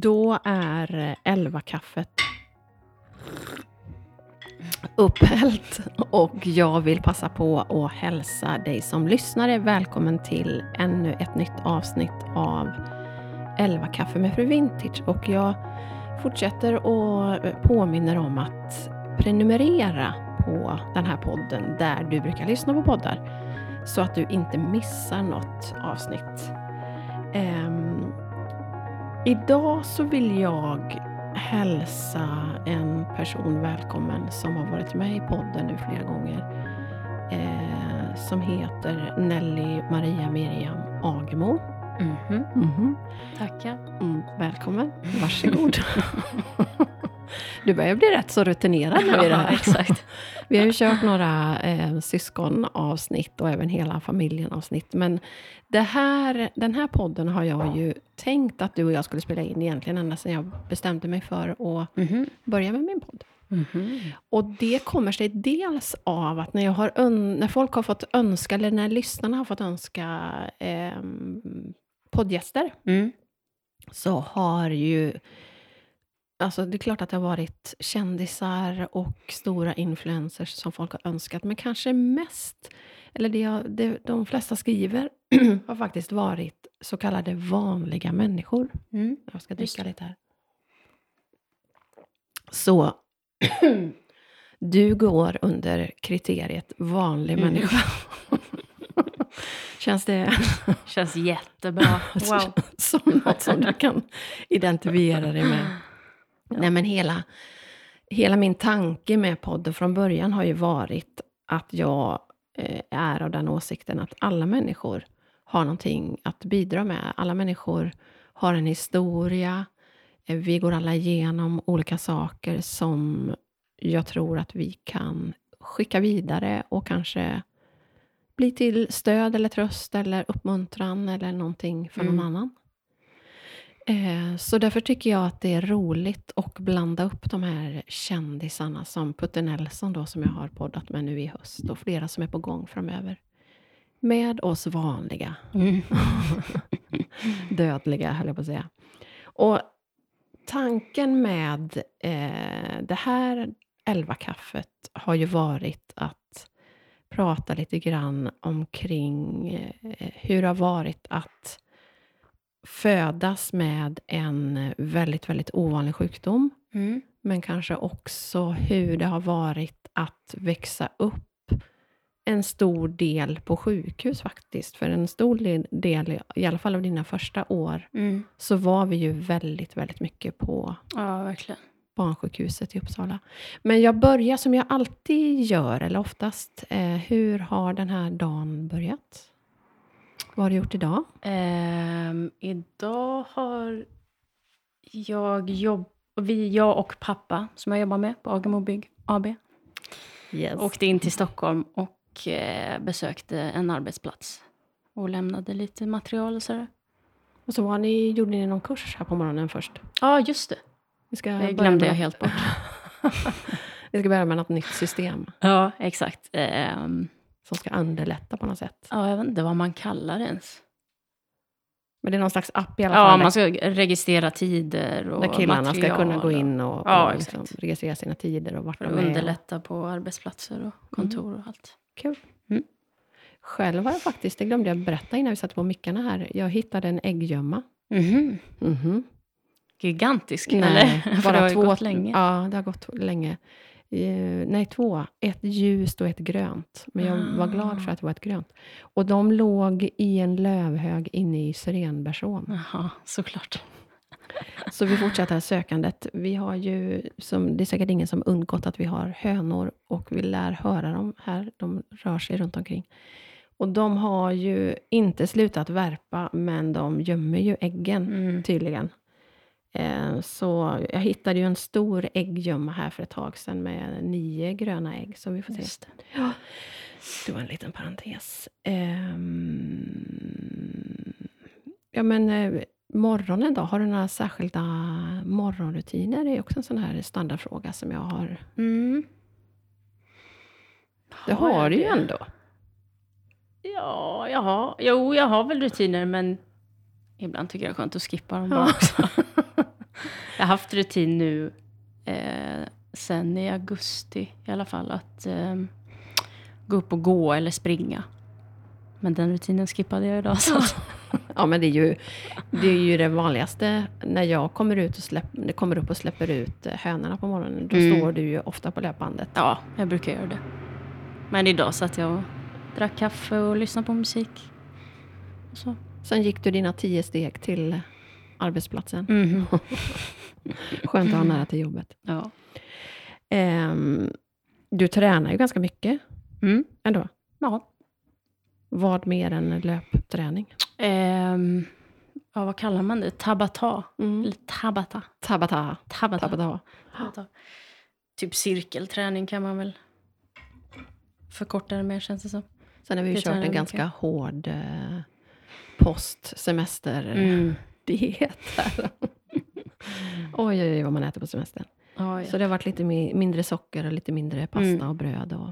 Då är eh, elva kaffet upphällt och jag vill passa på att hälsa dig som lyssnare välkommen till ännu ett nytt avsnitt av 11 kaffe med fru Vintage. Och jag fortsätter och eh, påminner om att prenumerera på den här podden där du brukar lyssna på poddar så att du inte missar något avsnitt. Um, idag så vill jag hälsa en person välkommen som har varit med i podden nu flera gånger. Eh, som heter Nelly Maria Miriam Agemo. Mm -hmm. Mm -hmm. Tackar. Mm, välkommen. Varsågod. du börjar bli rätt så rutinerad nu i det här. exakt. Vi har ju kört några eh, syskonavsnitt och även hela familjen-avsnitt. Men det här, den här podden har jag ju tänkt att du och jag skulle spela in egentligen ända sedan jag bestämde mig för att Mm -hmm. börja med min podd. Mm -hmm. Och det kommer sig dels av att när, jag har när folk har fått önska, eller när lyssnarna har fått önska eh, poddgäster, Mm. så har ju... Alltså det är klart att det har varit kändisar och stora influencers som folk har önskat, men kanske mest, eller det, jag, det de flesta skriver, har faktiskt varit så kallade vanliga människor. Mm. Jag ska Just dricka lite här. Så du går under kriteriet vanlig Mm. människa. Känns det Känns jättebra. Wow. som något som du kan identifiera dig med? Nej, men hela, hela min tanke med podden från början har ju varit att jag är av den åsikten att alla människor har någonting att bidra med. Alla människor har en historia. Eh, Vi går alla igenom olika saker som jag tror att vi kan skicka vidare och kanske bli till stöd eller tröst eller uppmuntran eller någonting för någon Mm. annan. Eh, Så därför tycker jag att det är roligt att blanda upp de här kändisarna som Putte Nelson då, som jag har poddat med nu i höst och flera som är på gång framöver. Med oss vanliga, Mm. dödliga höll jag på att säga. Och tanken med eh, det här elva kaffet har ju varit att prata lite grann omkring eh, hur det har varit att födas med en väldigt, väldigt ovanlig sjukdom. Mm. Men kanske också hur det har varit att växa upp en stor del på sjukhus faktiskt. För en stor del, i alla fall av dina första år, Mm. så var vi ju väldigt, väldigt mycket på Ja, verkligen. barnsjukhuset i Uppsala. Men jag börjar som jag alltid gör, eller oftast. Eh, hur har den här dagen börjat? Vad har du gjort idag? Ehm, idag har jag jobb... Vi, jag och pappa, som jag jobbar med på Agamo Bygg AB, Yes. åkte in till Stockholm och eh, besökte en arbetsplats. Och lämnade lite material och sådär. Och så var ni, gjorde ni någon kurs här på morgonen först? Ja, just det. Vi ska Det glömde jag helt bort. Vi ska börja med något nytt system Ja, exakt. Ehm, som ska underlätta på något sätt. ja, jag vet inte vad man kallar det ens. Men det är någon slags app i alla Ja, fall. man ska registrera tider och där killarna ska kunna gå material in och, Ja, och liksom registrera sina tider och vart För de är. underlätta på arbetsplatser och kontor och allt. Kul. Mm. Själv har jag faktiskt, det glömde jag berätta innan vi satte på mickarna här, jag hittade en ägggömma. Mhm. Mhm. Gigantisk, Nej, eller? Bara det har ju två. gått länge. Ja, det har gått länge. Eh, nej, två. Ett ljust och ett grönt. Men jag var glad för att det var ett grönt. Och de låg i en lövhög inne i syrenbärsån. Jaha, såklart. Så vi fortsätter sökandet. Vi har ju, som, det är säkert ingen som undgått att vi har hönor och vi lär höra dem här. De rör sig runt omkring. Och de har ju inte slutat värpa, men de gömmer ju äggen Mm. tydligen. Eh, Så jag hittade ju en stor ägggömma här för ett tag sedan med nio gröna ägg. Så vi får se. Det. Ja, det var en liten parentes. Ehm, ja, men eh, morgonen då? Har du några särskilda morgonrutiner? Det är också en sån här standardfråga som jag har. Mm. Det Har har du ju ändå. Ja, jag har, jo, jag har väl rutiner, men ibland tycker jag det är skönt att skippa dem bara Ja. också. har haft rutin nu eh, sen i augusti i alla fall att eh, gå upp och gå eller springa. Men den rutinen skippade jag idag. Så. Ja, men det är, ju, det är ju det vanligaste. När jag kommer, ut och släpp, kommer upp och släpper ut eh, hönorna på morgonen, då Mm. står du ju ofta på löpbandet. Ja, jag brukar göra det. Men idag satt jag och drack kaffe och lyssnade på musik. Så. Sen gick du dina tio steg till arbetsplatsen. Mhm. Skönt att ha nära till jobbet. Ja. Ehm, du tränar ju ganska mycket Mm. ändå. ja. Vad mer än löpträning? Ehm, ja, vad kallar man det? Tabata? Mm. Eller tabata? Tabata. Tabata. Tabata. Tabata. Typ cirkelträning kan man väl förkorta det med känns det som. Sen har vi ju kört en jag ganska hård eh, postsemester Mm. Diet här. oj, oj, oj, vad man äter på semestern. Ja, ja. Så det har varit lite mi- mindre socker och lite mindre pasta Mm. och bröd. Och,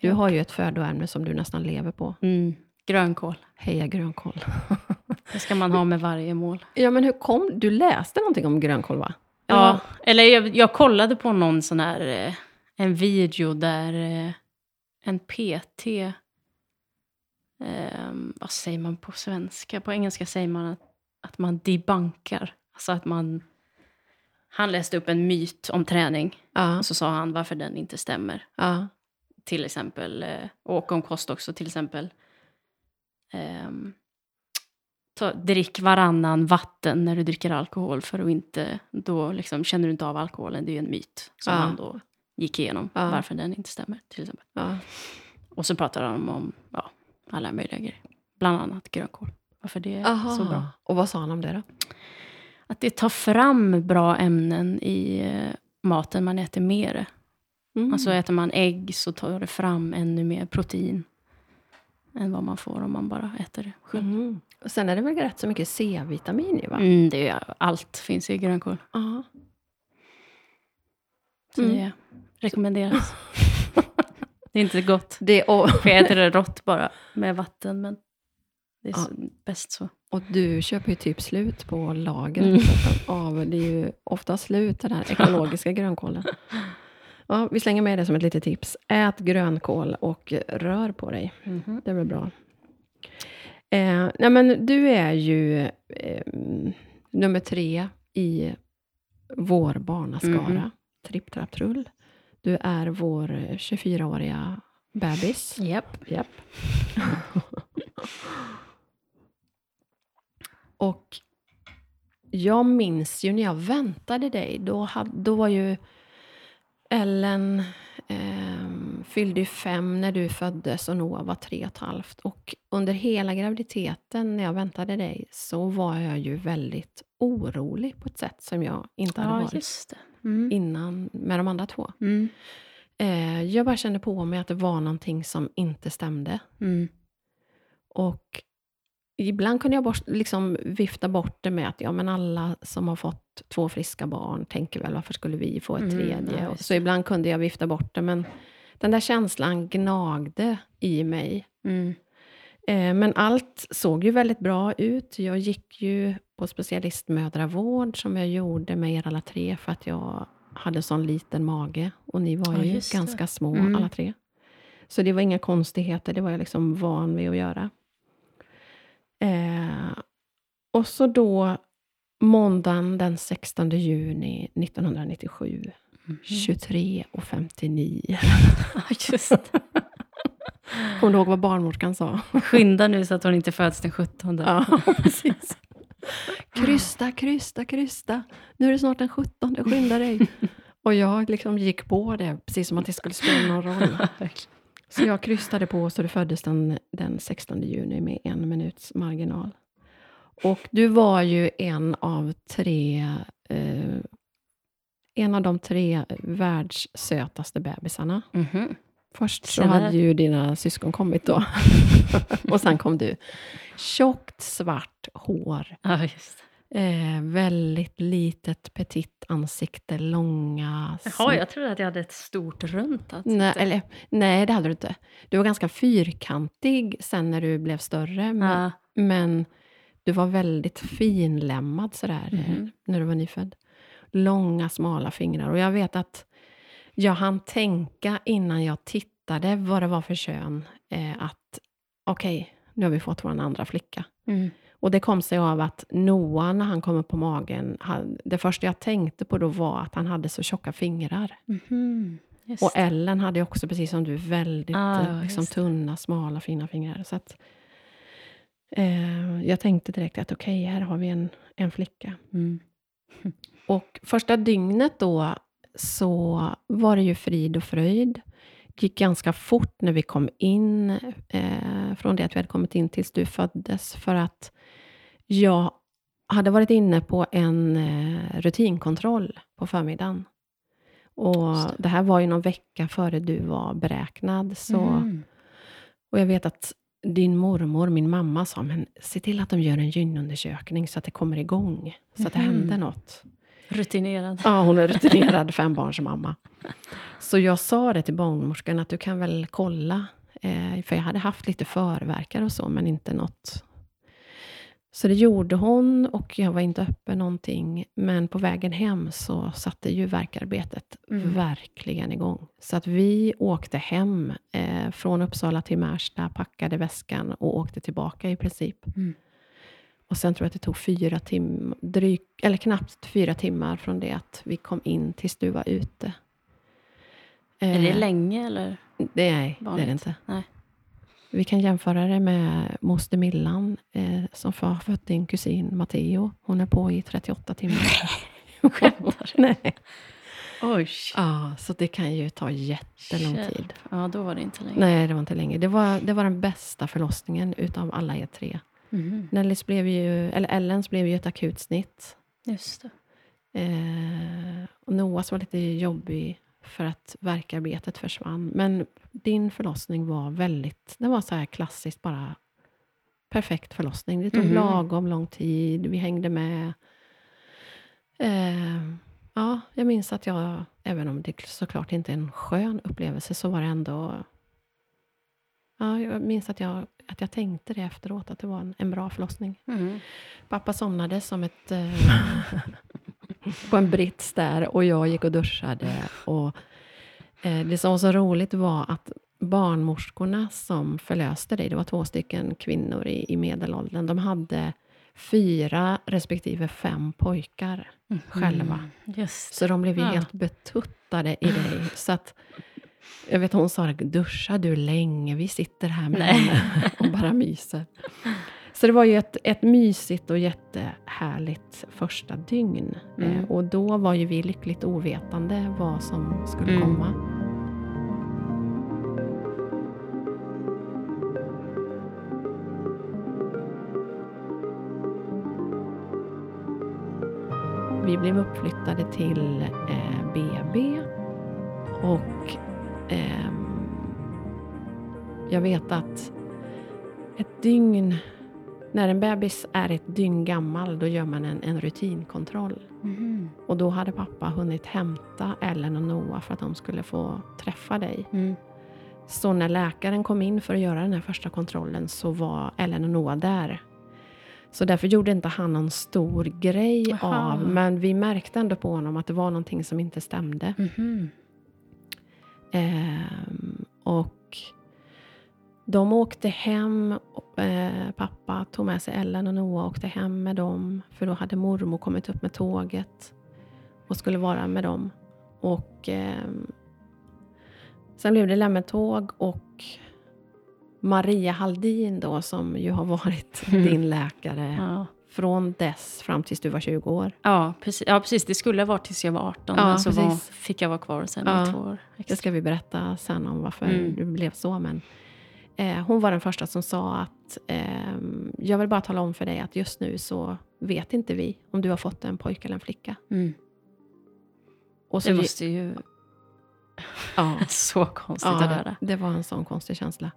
du Ja. har ju ett födoämne som du nästan lever på. Mm. Grönkål. Heja grönkål. Det ska man ha med varje mål. ja, men hur kom Du läste någonting om grönkål, va? Ja, eller jag, jag kollade på någon sån här, eh, en video där eh, en PT, eh, vad säger man på svenska? På engelska säger man att, att man debankar. Alltså att man, han läste upp en myt om träning Ja, och så sa han varför den inte stämmer. ja, Till exempel, eh, och om kost också, till exempel. ehm, ta, drick varannan vatten när du dricker alkohol för att inte, då liksom känner du inte av alkoholen. Det är ju en myt som Ja. han då gick igenom Ja. varför den inte stämmer. till exempel. ja. Och så pratar han om ja, alla möjliga grejer. Bland annat grönkål. Varför det är så bra. Och vad sa han om det då? Att det tar fram bra ämnen i eh, maten man äter mer. Mm. Alltså äter man ägg så tar det fram ännu mer protein än vad man får om man bara äter det själv. Mm. Och sen är det väl rätt så mycket C-vitamin i, va? Mm, det är, allt finns i grönkål. Ja. Så Mm. det rekommenderas. det är inte gott. Det, och, För jag äter det rått bara med vatten. Men det är Ja. så, bäst så. och du köper ju typ slut på lagret Mm. av, det är ju ofta slut, den här ekologiska grönkålen. Ja, vi slänger med det som ett litet tips. Ät grönkål och rör på dig. Det är väl bra. Eh, nej men du är ju eh, nummer tre i vår barnaskara, Mhm. Tripp Trapp Trull. Du är vår 24-åriga bebis. Japp. Japp. och jag minns ju när jag väntade dig, då, då var ju Ellen ehm, fyllde ju fem när du föddes och Noah var tre och ett halvt. Och under hela graviditeten när jag väntade dig så var jag ju väldigt orolig på ett sätt som jag inte hade Ja, varit just det. Mm. innan med de andra två. Mm. Eh, jag bara kände på mig att det var någonting som inte stämde. Mm. Och ibland kunde jag bort, liksom vifta bort det med att ja, men alla som har fått två friska barn tänker väl varför skulle vi få ett Mm, tredje? just så ibland kunde jag vifta bort det, men den där känslan gnagde i mig. Mm. Eh, men allt såg ju väldigt bra ut. Jag gick ju på specialistmödravård som jag gjorde med er alla tre för att jag hade sån liten mage och ni var Ja, ju just det. ganska små Mm. alla tre. Så det var inga konstigheter, det var jag liksom van vid att göra. Eh, och så då måndagen den 16 juni 1997, Mhm. 23 och 59. Ja, just det. Kommer du ihåg vad barnmorskan sa? Skynda nu så att hon inte föds den 17. Ja, precis. Krysta, krysta, krysta. Nu är det snart den 17, skynda dig. Och jag liksom gick på det, precis som att det skulle spela någon roll. Så jag krystade på, så det föddes den, den 16 juni med en minuts marginal. Och du var ju en av tre, eh, en av de tre världssötaste bebisarna. Mhm. Först så hade ju dina syskon kommit då. och sen kom du. Tjockt svart hår. Ja. Eh, väldigt litet petit ansikte, långa... Jaha, jag trodde att jag hade ett stort runt ansikte. Nej, eller, nej, det hade du inte. Du var ganska fyrkantig sen när du blev större. Men, men du var väldigt finlämmad sådär, Mhm. när du var nyfödd. långa smala fingrar. Och jag vet att jag hann tänka innan jag tittade vad det var för kön, eh, att okej, okay, nu har vi fått vår andra flicka. Mm. Och det kom sig av att Noah, när han kom upp på magen, han, det första jag tänkte på då var att han hade så tjocka fingrar. Mhm. Just Och. Ellen hade också, precis som du, väldigt Ah, eh, liksom, tunna, smala, fina fingrar. Så att, eh, jag tänkte direkt att okej, här har vi en, en flicka. Mm. Och första dygnet då så var det ju frid och fröjd. Det gick ganska fort när vi kom in, eh, från det att vi hade kommit in tills du föddes, för att jag hade varit inne på en eh, rutinkontroll på förmiddagen. Och det. det här var ju någon vecka före du var beräknad. Så, Mm. Och jag vet att din mormor, min mamma, sa, men se till att de gör en gynundersökning så att det kommer igång, så att det Mhm. händer något. Rutinerad. Ja, hon är rutinerad fembarnsmamma. Så jag sa det till barnmorskan att du kan väl kolla. Eh, för jag hade haft lite förverkar och så, men inte något. Så det gjorde hon och jag var inte öppen någonting. Men på vägen hem så satte ju verkarbetet Mm. verkligen igång. Så att vi åkte hem eh, från Uppsala till Märsta, packade väskan och åkte tillbaka i princip. Mm. Och sen tror jag att det tog fyra dryg, eller knappt fyra timmar från det att vi kom in tills du var ute. Är det Eh, länge eller? nej, det är vanligt? det inte. Nej. Vi kan jämföra det med moster Millan eh, som har fött din kusin Matteo. Hon är på i 38 timmar. Skämtar nej. Oj. Ja, så det kan ju ta jättelång Shit. tid. Ja, då var det inte länge. Nej, det var inte länge. Det var, det var den bästa förlossningen utav alla er tre. Mhm. Nellies blev ju, eller Ellens blev ju ett akutsnitt. Just det. Eh, och Noahs var lite jobbig för att verkarbetet försvann. Men din förlossning var väldigt, det var så här klassiskt bara perfekt förlossning. Det tog Mhm. lagom lång tid, vi hängde med. Eh, ja, jag minns att jag, även om det såklart inte är en skön upplevelse, så var det ändå... Ja, jag minns att jag, att jag tänkte det efteråt, att det var en, en bra förlossning. Mhm. Pappa somnade som ett... Eh, på en brits där och jag gick och duschade. Och, eh, det som var så roligt var att barnmorskorna som förlöste dig, det var två stycken kvinnor i, i medelåldern, de hade fyra respektive fem pojkar själva. Mm. Just Så de blev ju Ja. helt betuttade i dig. Så att, jag vet hon sa, duschar du länge? Vi sitter här med henne och bara myser. Så det var ju ett, ett mysigt och jättehärligt första dygn. Mm. Eh, och då var ju vi lyckligt ovetande vad som skulle Mm. komma. Vi blev uppflyttade till eh, BB och ehm, jag vet att ett dygn, när en bebis är ett dygn gammal, då gör man en, en rutinkontroll. Mhm. Och då hade pappa hunnit hämta Ellen och Noah för att de skulle få träffa dig. Mm. Så när läkaren kom in för att göra den här första kontrollen så var Ellen och Noah där. Så därför gjorde inte han någon stor grej Aha. av, men vi märkte ändå på honom att det var någonting som inte stämde. Mhm. Ehm, och de åkte hem, eh, pappa tog med sig Ellen och Noah och åkte hem med dem, för då hade mormor kommit upp med tåget och skulle vara med dem. Och ehm, sen blev det lämmeltåg och Maria Haldin då, som ju har varit Mm. din läkare Ja. från dess fram tills du var 20 år. Ja, precis. ja, precis. Det skulle ha varit tills jag var 18, Ja, men så var, fick jag vara kvar sen Ja. i två år. Det extra. ska vi berätta sen om varför Mm. det blev så. Men, eh, hon var den första som sa att ehm, jag vill bara tala om för dig att just nu så vet inte vi om du har fått en pojke eller en flicka. Mm. Och så Det måste ju... ja, Så konstigt att höra. det var en sån konstig känsla.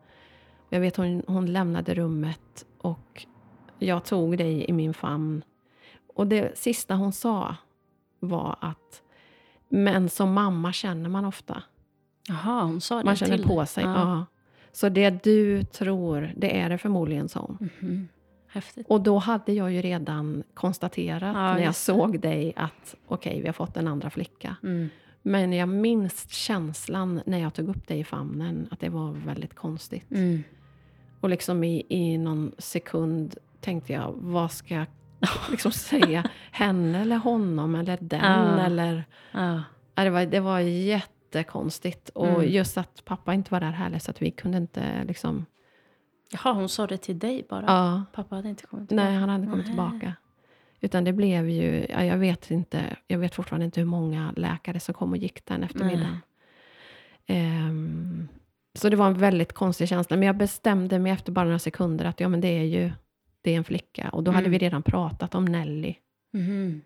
Jag vet hon, hon lämnade rummet och jag tog dig i min famn. Och det sista hon sa var att men som mamma känner man ofta. Jaha, hon sa det Man känner till på sig. Ja. Så det du tror, det är det förmodligen så. Mhm. häftigt. Och då hade jag ju redan konstaterat Ja, när jag såg dig att okej, vi har fått en andra flicka. Mm. Men jag minns känslan när jag tog upp dig i famnen, att det var väldigt konstigt. Mm. Och liksom i, i någon sekund tänkte jag, vad ska jag liksom säga? Henne eller honom eller den? Ja. Eller... Ja. Det, var, det var jättekonstigt. Och Mm. just att pappa inte var där heller, så att vi kunde inte liksom... Jaha, hon sa det till dig bara? Ja, Pappa hade inte kommit tillbaka? nej, han hade kommit Nej. tillbaka. Utan det blev ju, ja, jag vet inte, jag vet fortfarande inte hur många läkare som kom och gick den eftermiddagen. Ehm, så det var en väldigt konstig känsla. Men jag bestämde mig efter bara några sekunder att ja, men det är ju det är en flicka. Och då hade Mm. vi redan pratat om Nelly. Mhm.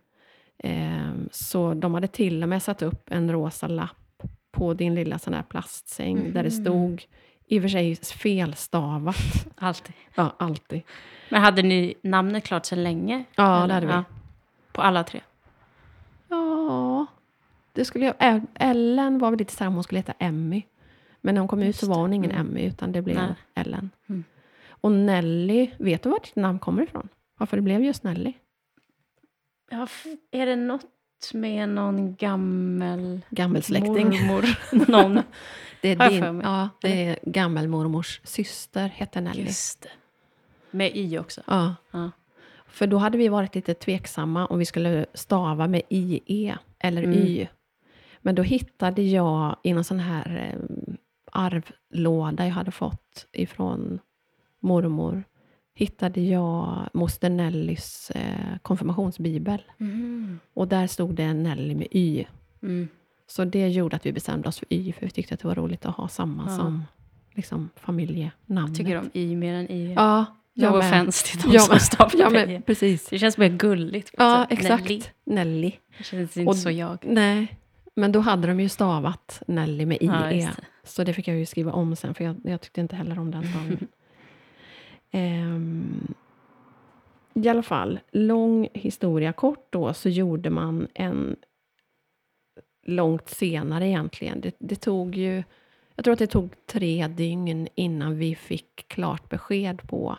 Ehm, så de hade till och med satt upp en rosa lapp på din lilla sån plastsäng, där det Mhm. stod, i och för sig felstavat. Alltid. ja, alltid. Men hade ni namnet klart sedan länge? Ja, Eller? det hade vi. Ja. På alla tre? Ja, det skulle jag... Ellen var väl lite så här om hon skulle heta Emmy. Men när hon kom ut Just så var hon ingen Mm. Emmy, utan det blev Nej. Ellen. Mm. Och Nelly, vet du var ditt namn kommer ifrån? Varför det blev just Nelly? Ja, är det något med någon gammel Gammelsläkting. mormor? någon? Det är, din, ja, det är gammelmormors syster, hette Nelly. Just det. Med i också? Ja. Ja. För då hade vi varit lite tveksamma om vi skulle stava med IE eller Mm. Y. Men då hittade jag i någon sån här eh, arvlåda jag hade fått ifrån mormor, hittade jag moster Nellys eh, konfirmationsbibel. Mm. Och där stod det Nelly med Y. Mm. Så det gjorde att vi bestämde oss för Y, för vi tyckte att det var roligt att ha samma Ja. som liksom, familjenamnet. Tycker om i mer än i. Ja, no jag med. offense till de Ja, som stavar Ja, men precis. Det känns mer gulligt. Ja, sätt. exakt. Nelly. Nelly. Det känns inte Och- så jag. Nej, men då hade de ju stavat Nelly med IE. Ja, det. så det fick jag ju skriva om sen, för jag, jag tyckte inte heller om den stavningen. Ehm, I alla fall, lång historia kort då, så gjorde man en långt senare egentligen. Det, det tog ju, jag tror att det tog tre dygn innan vi fick klart besked på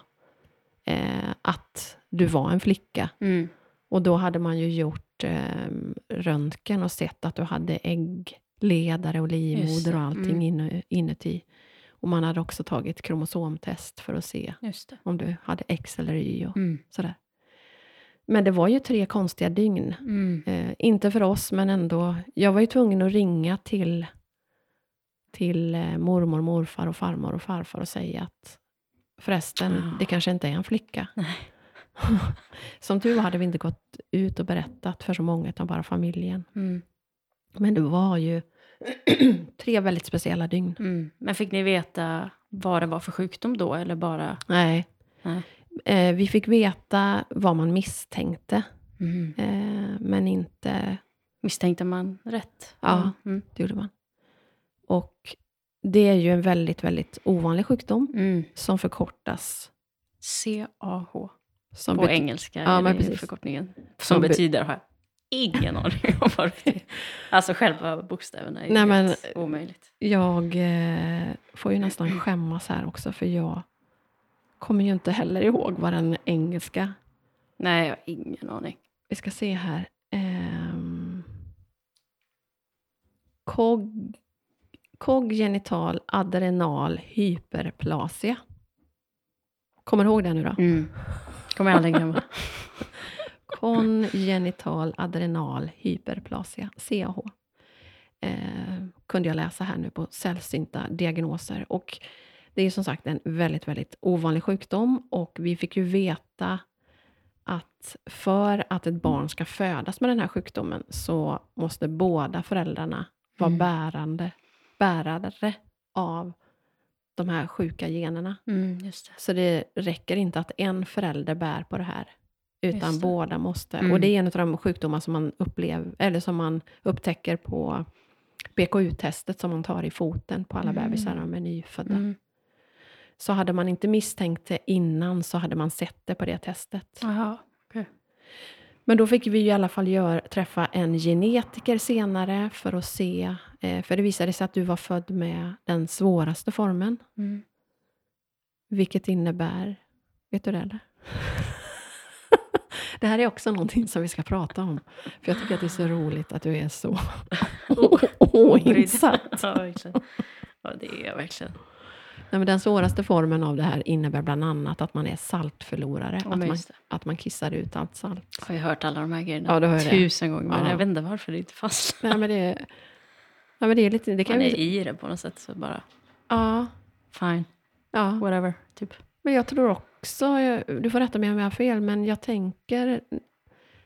eh, att du var en flicka. Mm. Och då hade man ju gjort eh, röntgen och sett att du hade äggledare och livmoder och allting mm. inuti. Och man hade också tagit kromosomtest för att se om du hade X eller Y och Mm. sådär. Men det var ju tre konstiga dygn. Mm. Eh, inte för oss, men ändå. Jag var ju tvungen att ringa till, till eh, mormor, morfar och farmor och farfar och säga att förresten, Ah. det kanske inte är en flicka. Som tur hade vi inte gått ut och berättat för så många, utan bara familjen. Mm. Men det var ju tre väldigt speciella dygn. Mm. Men fick ni veta vad det var för sjukdom då, eller bara... Nej. Nej. Eh, vi fick veta vad man misstänkte, Mm. eh, men inte... Misstänkte man rätt? Ja. Mm. Det gjorde man. Och det är ju en väldigt, väldigt ovanlig sjukdom Mm. som förkortas. CAH. Som På engelska Ja, är men det precis. förkortningen. Som, Som be- betyder, ingen aning om vad det är. Alltså själva bokstäverna är Nej, men- omöjligt. Jag eh, får ju nästan skämmas här också, för jag kommer ju inte heller ihåg vad den engelska... Nej, jag har ingen aning. Vi ska se här. Ehm, kog, kogenital adrenal hyperplasia. Kommer du ihåg det nu då? Mm. Kommer jag aldrig glömma. Kongenital adrenal hyperplasia, CAH. Eh, kunde jag läsa här nu på sällsynta diagnoser. Och det är som sagt en väldigt, väldigt ovanlig sjukdom och vi fick ju veta att för att ett barn ska födas med den här sjukdomen så måste båda föräldrarna vara Mm. bärande, bärare av de här sjuka generna. Mm, det. Så det räcker inte att en förälder bär på det här, utan båda måste. Mm. Och det är en av de sjukdomar som man, upplever, eller som man upptäcker på BKU-testet som man tar i foten på alla Mm. bebisar när de är nyfödda. Mm. Så hade man inte misstänkt det innan så hade man sett det på det testet. Jaha. Men då fick vi ju i alla fall gör, träffa en genetiker senare för att se, eh, för det visade sig att du var född med den svåraste formen, Mm. vilket innebär, vet du det eller? Det här är också någonting som vi ska prata om. För jag tycker att det är så roligt att du är så oinsatt. ja, verkligen. Ja, det är jag verkligen. Nej, men den svåraste formen av det här innebär bland annat att man är saltförlorare. Ja, att, man, att man kissar ut allt salt. Har jag hört alla de här grejerna Ja, ju det. tusen gånger, men Ja. jag vet inte varför det inte fastnar. Nej, men det, nej, men det är lite... Det kan Man är vi, i det på något sätt, så bara ja, fine, ja. whatever, typ. Men jag tror också, du får rätta mig om jag har fel, men jag tänker...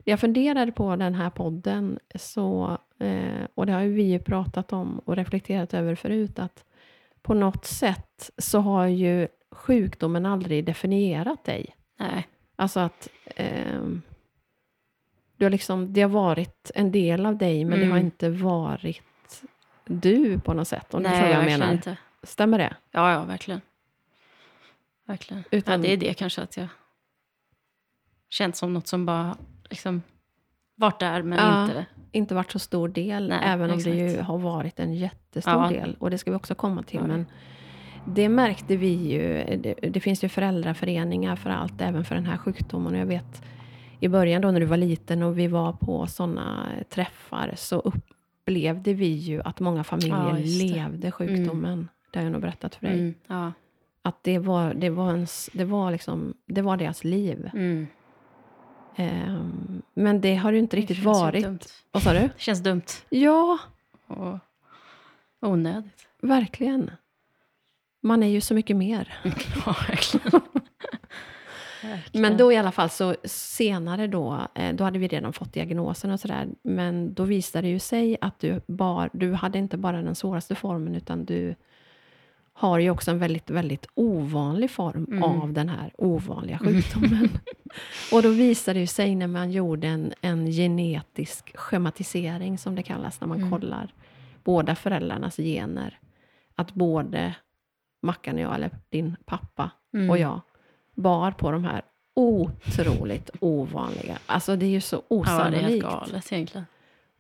Jag funderade på den här podden, så, eh, och det har ju vi ju pratat om och reflekterat över förut, att på något sätt så har ju sjukdomen aldrig definierat dig. Nej, Alltså att ehm, du har liksom, det har varit en del av dig, men det har Mm. inte varit du på något sätt. Om nej jag verkligen menar. inte. Stämmer det? Ja, ja, verkligen. Verkligen. Utan- ja, det är det kanske att jag känt som något som bara liksom varit där, men Ja. inte... Inte varit så stor del, Nej, även om det ju har varit en jättestor Ja. del. Och det ska vi också komma till. Ja. Men det märkte vi ju. Det, det finns ju föräldraföreningar för allt, även för den här sjukdomen. Och jag vet i början då när du var liten och vi var på sådana träffar, så upplevde vi ju att många familjer levde sjukdomen. Det har jag nog berättat för dig. Mm, ja. Att det var, det var, ens, det var, liksom, det var deras liv. Mm. Ehm, men det har ju inte Det riktigt ju varit. Vad sa du? Det känns dumt Ja, och onödigt. verkligen. Man är ju så mycket mer. ja, verkligen. verkligen. Men då i alla fall så senare då, eh, då hade vi redan fått diagnosen och sådär. Men då visade det ju sig att du, bar, du hade inte bara den svåraste formen, utan du har ju också en väldigt, väldigt ovanlig form Mm. av den här ovanliga sjukdomen. och då visade det sig när man gjorde en, en genetisk schematisering, som det kallas, när man Mm. kollar båda föräldrarnas gener, att både Mackan och jag, eller din pappa Mm. och jag, bar på de här otroligt ovanliga. Alltså det är ju så Ja, det är helt osannolikt. galet egentligen.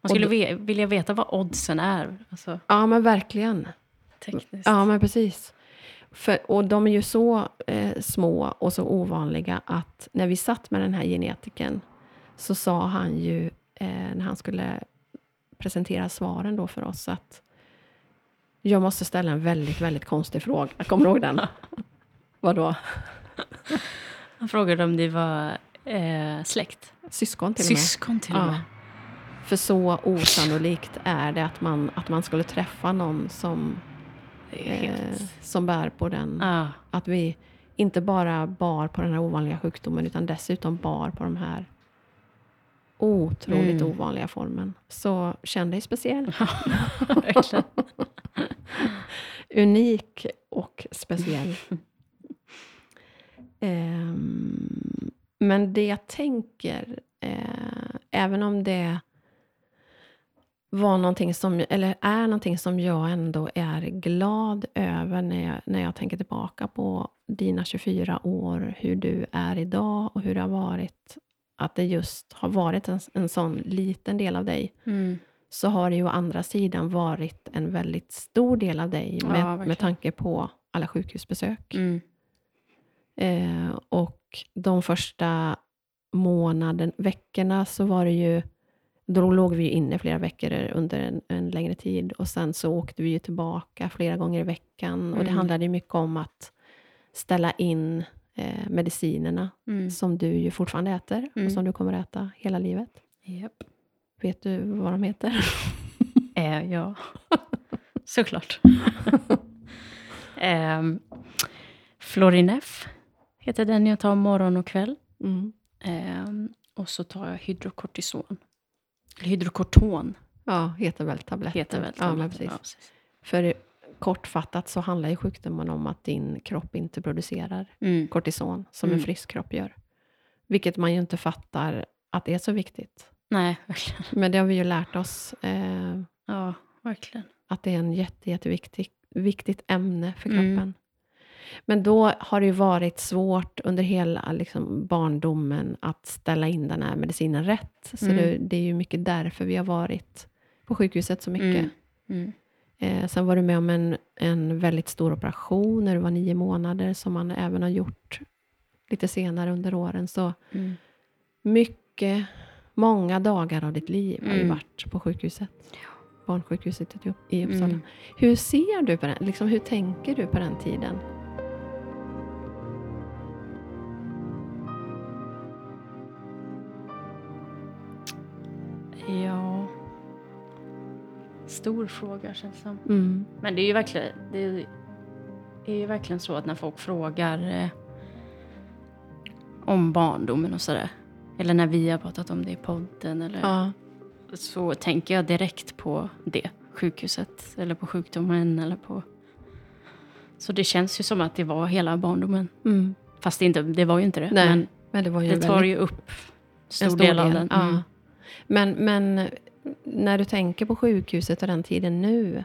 Man skulle då- vilja veta vad oddsen är, alltså Ja, men verkligen. Tekniskt. Ja, men precis. För, och de är ju så eh, små och så ovanliga att när vi satt med den här genetiken så sa han ju, eh, när han skulle presentera svaren då för oss, att jag måste ställa en väldigt, väldigt konstig fråga. Jag kommer du ihåg den? Vadå? Han frågade om det var eh, släkt. Syskon till och med. Syskon till och med. Ja. För så osannolikt är det att man, att man skulle träffa någon som, eh, som bär på den. Ja. Att vi inte bara bar på den här ovanliga sjukdomen utan dessutom bar på de här otroligt Mm. ovanliga formen. Så känn dig speciell. Unik och speciell. Ehm, men det jag tänker, eh, även om det var någonting som, eller är någonting som jag ändå är glad över när jag, när jag tänker tillbaka på dina 24 år, hur du är idag och hur det har varit, att det just har varit en, en sån liten del av dig, Mm. så har det ju å andra sidan varit en väldigt stor del av dig Ja, med, verkligen. med tanke på alla sjukhusbesök. Mm. Eh, och de första månaden, veckorna så var det ju, då låg vi inne flera veckor under en, en längre tid och sen så åkte vi ju tillbaka flera gånger i veckan och det Mm. handlade ju mycket om att ställa in eh, medicinerna Mm. som du ju fortfarande äter Mm. och som du kommer äta hela livet. Japp. Vet du vad de heter? Eh, ja, såklart. um, Florinef heter den jag tar morgon och kväll. Mm. Ehm, och så tar jag hydrokortison. Hydrokorton Ja, heter väl tabletter. heter väl Ja, men precis. Ja, precis. För kortfattat så handlar ju sjukdomen om att din kropp inte producerar Mm. kortison som en Mm. frisk kropp gör. Vilket man ju inte fattar att det är så viktigt. Nej, verkligen. Men det har vi ju lärt oss eh, Ja, verkligen. att det är en jätte, jätteviktigt viktigt ämne för Mm. Men då har det ju varit svårt under hela liksom, barndomen att ställa in den här medicinen rätt. Så Mm. det, det är ju mycket därför vi har varit på sjukhuset så mycket. Mm. Mm. Eh, sen var du med om en, en väldigt stor operation när du var nio månader, som man även har gjort lite senare under åren. Så Mm. mycket, många dagar av ditt liv har ju Mm. varit på sjukhuset. Barnsjukhuset i Uppsala. Mm. Hur ser du på den? Liksom, hur tänker du på den tiden? Stor fråga känns det som. Mm. Men det är ju verkligen, det är ju verkligen så att när folk frågar eh, om barndomen och sådär. Eller när vi har pratat om det i podden. Eller, Ja. Så tänker jag direkt på det. Sjukhuset. Eller på sjukdomen. Eller på... Så det känns ju som att det var hela barndomen. Mm. Fast det, inte, det var ju inte det. Nej, Men Men det var ju det tar ju upp stor, en stor del, av den. Ja. Mm. Men, men när du tänker på sjukhuset och den tiden nu,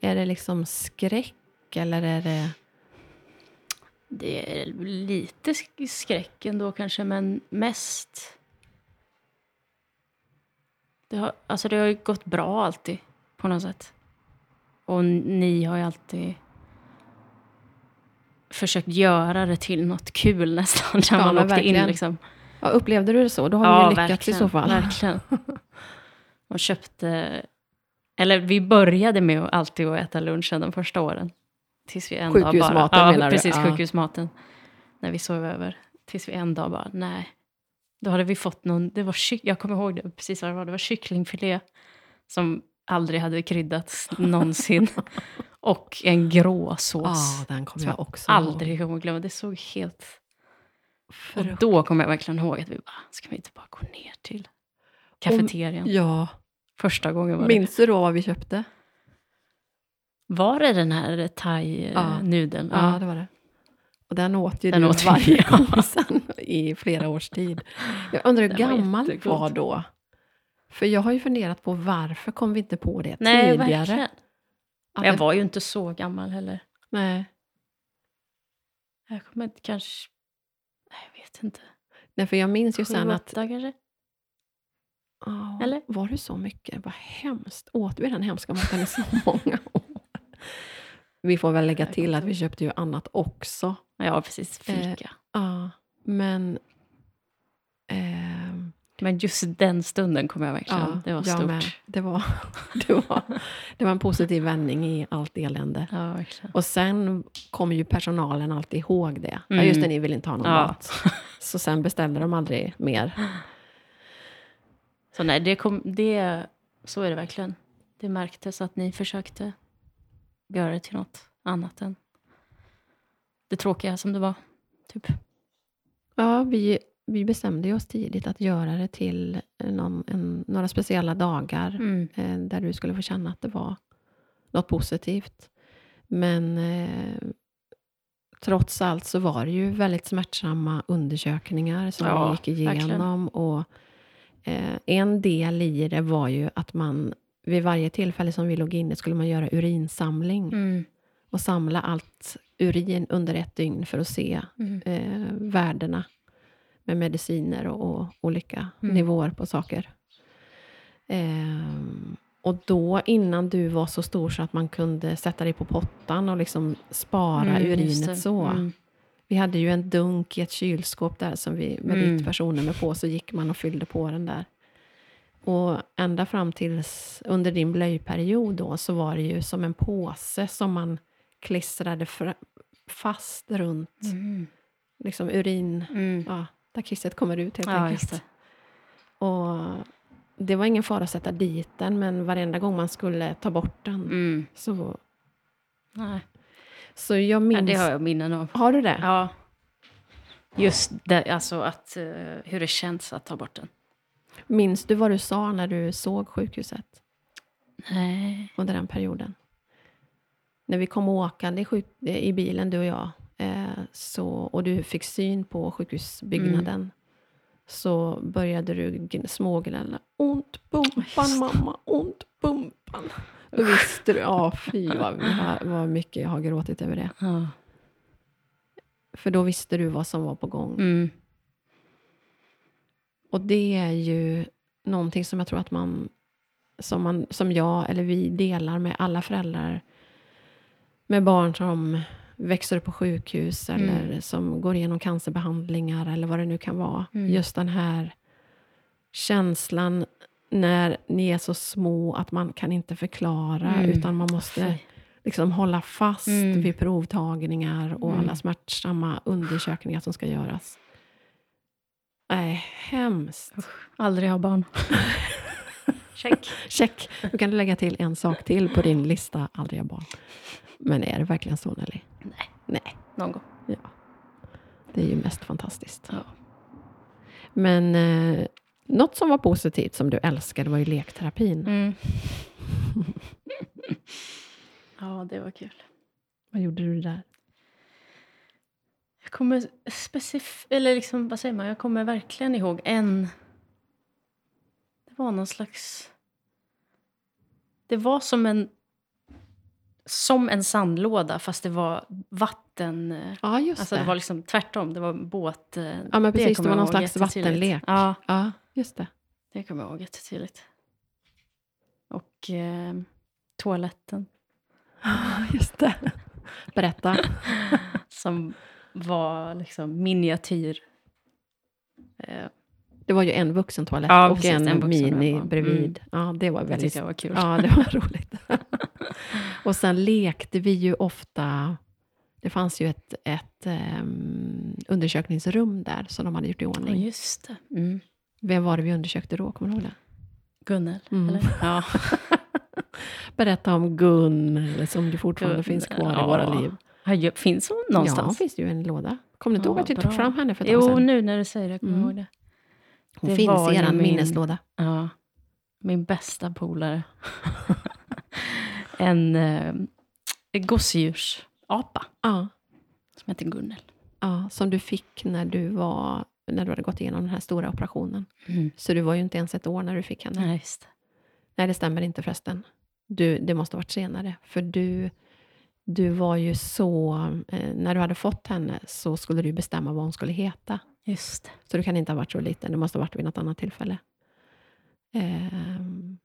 är det liksom skräck eller är det... Det är lite sk- skräck ändå kanske, men mest... Det har, alltså det har ju gått bra alltid, på något sätt. Och ni har ju alltid försökt göra det till något kul nästan, när Ja, man åkte in. verkligen. Liksom. Ja, upplevde du det så? Då har vi lyckats i så fall. Verkligen. Och köpte... Eller vi började med att alltid att äta lunchen de första åren. Tills vi en dag bara... Sjukhusmaten ja, menar du? precis. Ja. Sjukhusmaten. När vi sov över. Tills vi en dag bara, nej. Då hade vi fått någon... Det var jag kommer ihåg det, precis vad det var. Det var kycklingfilé som aldrig hade kryddats någonsin. Och en grå sås. Ja, den kommer jag också aldrig kommer glömma. Det såg helt... Och ihåg. då kommer jag verkligen ihåg att vi bara, ska vi inte bara gå ner till kafeterian? Ja. Första gången var. Minns du då vad vi köpte? Var det den här thai-nudeln? Ja, det var det. Och den åt ju Den du åt varje ja. gång sen i flera års tid. Jag undrar hur Den var gammal du jättegod. var då? För jag har ju funderat på varför kom vi inte på det Nej, tidigare? verkligen. Att Jag var ju inte så gammal heller. Nej. Jag kommer inte kanske... Nej, jag vet inte. Nej, för jag minns ju sen att... kanske? Ja, Eller? Var det så mycket? Vad hemskt. Åt vi den hemska maten i så många år? Vi får väl lägga till att vi köpte ju annat också. Ja, precis. Fika. Eh, Ja, men... ehm, Men just den stunden kommer jag verkligen... ja, det var stort. med. Det var, det, var, det var en positiv vändning i allt elände. Ja, verkligen. Och sen kommer ju personalen alltid ihåg det. Ja, Mm. just det, ni vill inte ha någon Ja. mat. Så sen beställde de aldrig mer. Så nej, det kom, det, så är det verkligen. Det märktes att ni försökte göra det till något annat än det tråkiga som det var. Typ. Ja, vi, vi bestämde oss tidigt att göra det till någon, en, några speciella dagar Mm. eh, där du skulle få känna att det var något positivt. Men eh, trots allt så var det ju väldigt smärtsamma undersökningar som Ja, vi gick igenom. Och, eh, en del i det var ju att man vid varje tillfälle som vi låg inne skulle man göra urinsamling Mm. och samla allt urin under ett dygn för att se Mm. eh, värdena med mediciner och, och olika Mm. nivåer på saker. Ehm, och då, innan du var så stor så att man kunde sätta dig på pottan och liksom spara Mm, urinet så. Vi hade ju en dunk i ett kylskåp där som vi, med Mm. ditt personnummer på, så gick man och fyllde på den där. Och ända fram tills under din blöjperiod då, så var det ju som en påse som man klistrade fast runt Mm. liksom urin, Mm. ja, där kisset kommer ut helt Ja, enkelt. det. Och det var ingen fara att sätta dit den, men varenda gång man skulle ta bort den Mm. så... Nej. Så jag Ja, minns... det har jag minnen av. Har du det? Ja. Just det, alltså att, eh, hur det känns att ta bort den. Minns du vad du sa när du såg sjukhuset Nej. under den perioden? När vi kom åkande i, sjuk- i bilen, du och jag, eh, så, och du fick syn på sjukhusbyggnaden, Mm. så började du gn- smågnälla. Ont pumpan mamma, ont pumpan. Visste du, ja fy vad, vad mycket jag har gråtit över det. Ja. För då visste du vad som var på gång. Mm. Och det är ju någonting som jag tror att man som, man, som jag eller vi delar med alla föräldrar med barn som växer upp på sjukhus Mm. eller som går igenom cancerbehandlingar eller vad det nu kan vara. Mm. Just den här känslan när ni är så små att man kan inte förklara, Mm. utan man måste liksom hålla fast Mm. vid provtagningar och Mm. alla smärtsamma undersökningar som ska göras. Nej, hemskt. Aldrig ha barn. Check. Check! Du kan lägga till en sak till på din lista, aldrig ha barn. Men är det verkligen så Nelly? Nej. Nej, Någon gång. det är ju mest fantastiskt. Ja. Men eh, något som var positivt som du älskade var ju lekterapin. Mm. ja, det var kul. Vad gjorde du där? Jag kommer specif- eller liksom, vad säger man? Jag kommer verkligen ihåg en... Det var någon slags... Det var som en... Som en sandlåda, fast det var vatten... Ja, just Alltså det. det var liksom tvärtom, det var båt... eh, ja, men precis. Det, kommer var någon slags vattenlek. Ja, ja, just det. det kommer jag ihåg jättetydligt. Och eh, toaletten Just det. Berätta. som var liksom miniatyr. Eh, Det var ju en vuxen toalett Ja, och precis, en, en mini. Mm. bredvid. Ja, det var det väldigt... tyckte jag var kul. Ja, det var roligt. och sen lekte vi ju ofta... Det fanns ju ett, ett ehm, undersökningsrum där som de hade gjort i ordning. just det. Mm. Vem var det vi undersökte då? Kommer du ihåg det? Gunnel, Mm. eller? Ja. Berätta om Gun, som ju fortfarande Gun, finns kvar ja. i våra liv. Ja, Finns hon Ja, någonstans? finns ju en låda. Kommer du inte Ja, ihåg att vi tog fram henne för ett jo, sedan? nu när du säger det kommer jag Mm. ihåg det. Hon det finns i er min- minneslåda. Ja. Min bästa polare. En eh, gosedjursapa Ja, som heter Gunnel. ja, som du fick när du, var, när du hade gått igenom den här stora operationen. Mm. Så du var ju inte ens ett år när du fick henne. Ja, just det. Nej, det stämmer inte förresten. Du, det måste ha varit senare. För du, du var ju så... Eh, när du hade fått henne så skulle du bestämma vad hon skulle heta. Just. Så du kan inte ha varit så liten. Det måste ha varit vid något annat tillfälle. Ehm,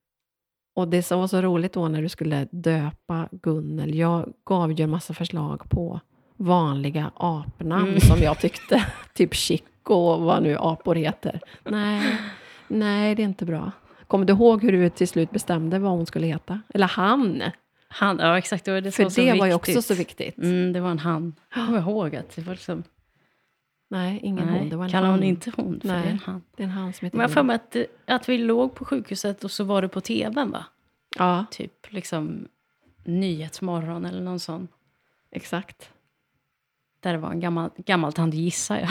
och det som var så roligt då när du skulle döpa Gunnel. Jag gav ju en massa förslag på vanliga apnamn Mm. som jag tyckte. typ Chico och vad nu apor heter. Nej, nej, det är inte bra. Kommer du ihåg hur du till slut bestämde vad hon skulle heta? Eller han? Han, ja, exakt. Det var det För det var var ju viktigt. också så viktigt. Mm, det var en han. Jag kommer ihåg att det var liksom... Nej, ingen nej, hon. Det var en kallar hon inte hon, för Nej. det är en han. Det är en han som heter Men jag har för mig att, att vi låg på sjukhuset och så var det på tvn, va? Ja, Typ liksom Nyhetsmorgon eller någon sån. exakt. Där det var en gammal, gammal tant, gissar jag,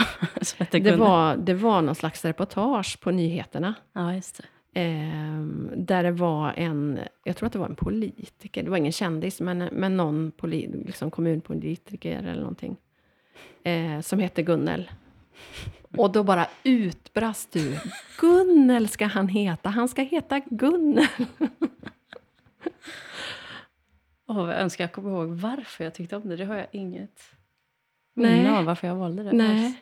Det Gunnel. var, det var någon slags reportage på nyheterna. Ja, just det. ehm, där det var en, jag tror att det var en politiker, det var ingen kändis, men, men någon poli, liksom kommunpolitiker eller någonting. Eh, som hette Gunnel. Och då bara utbrast du. Gunnel ska han heta, han ska heta Gunnel. Åh, vad jag önskar jag kommer ihåg varför jag tyckte om det. Det har jag inget minne av varför jag valde det. Nej. alls.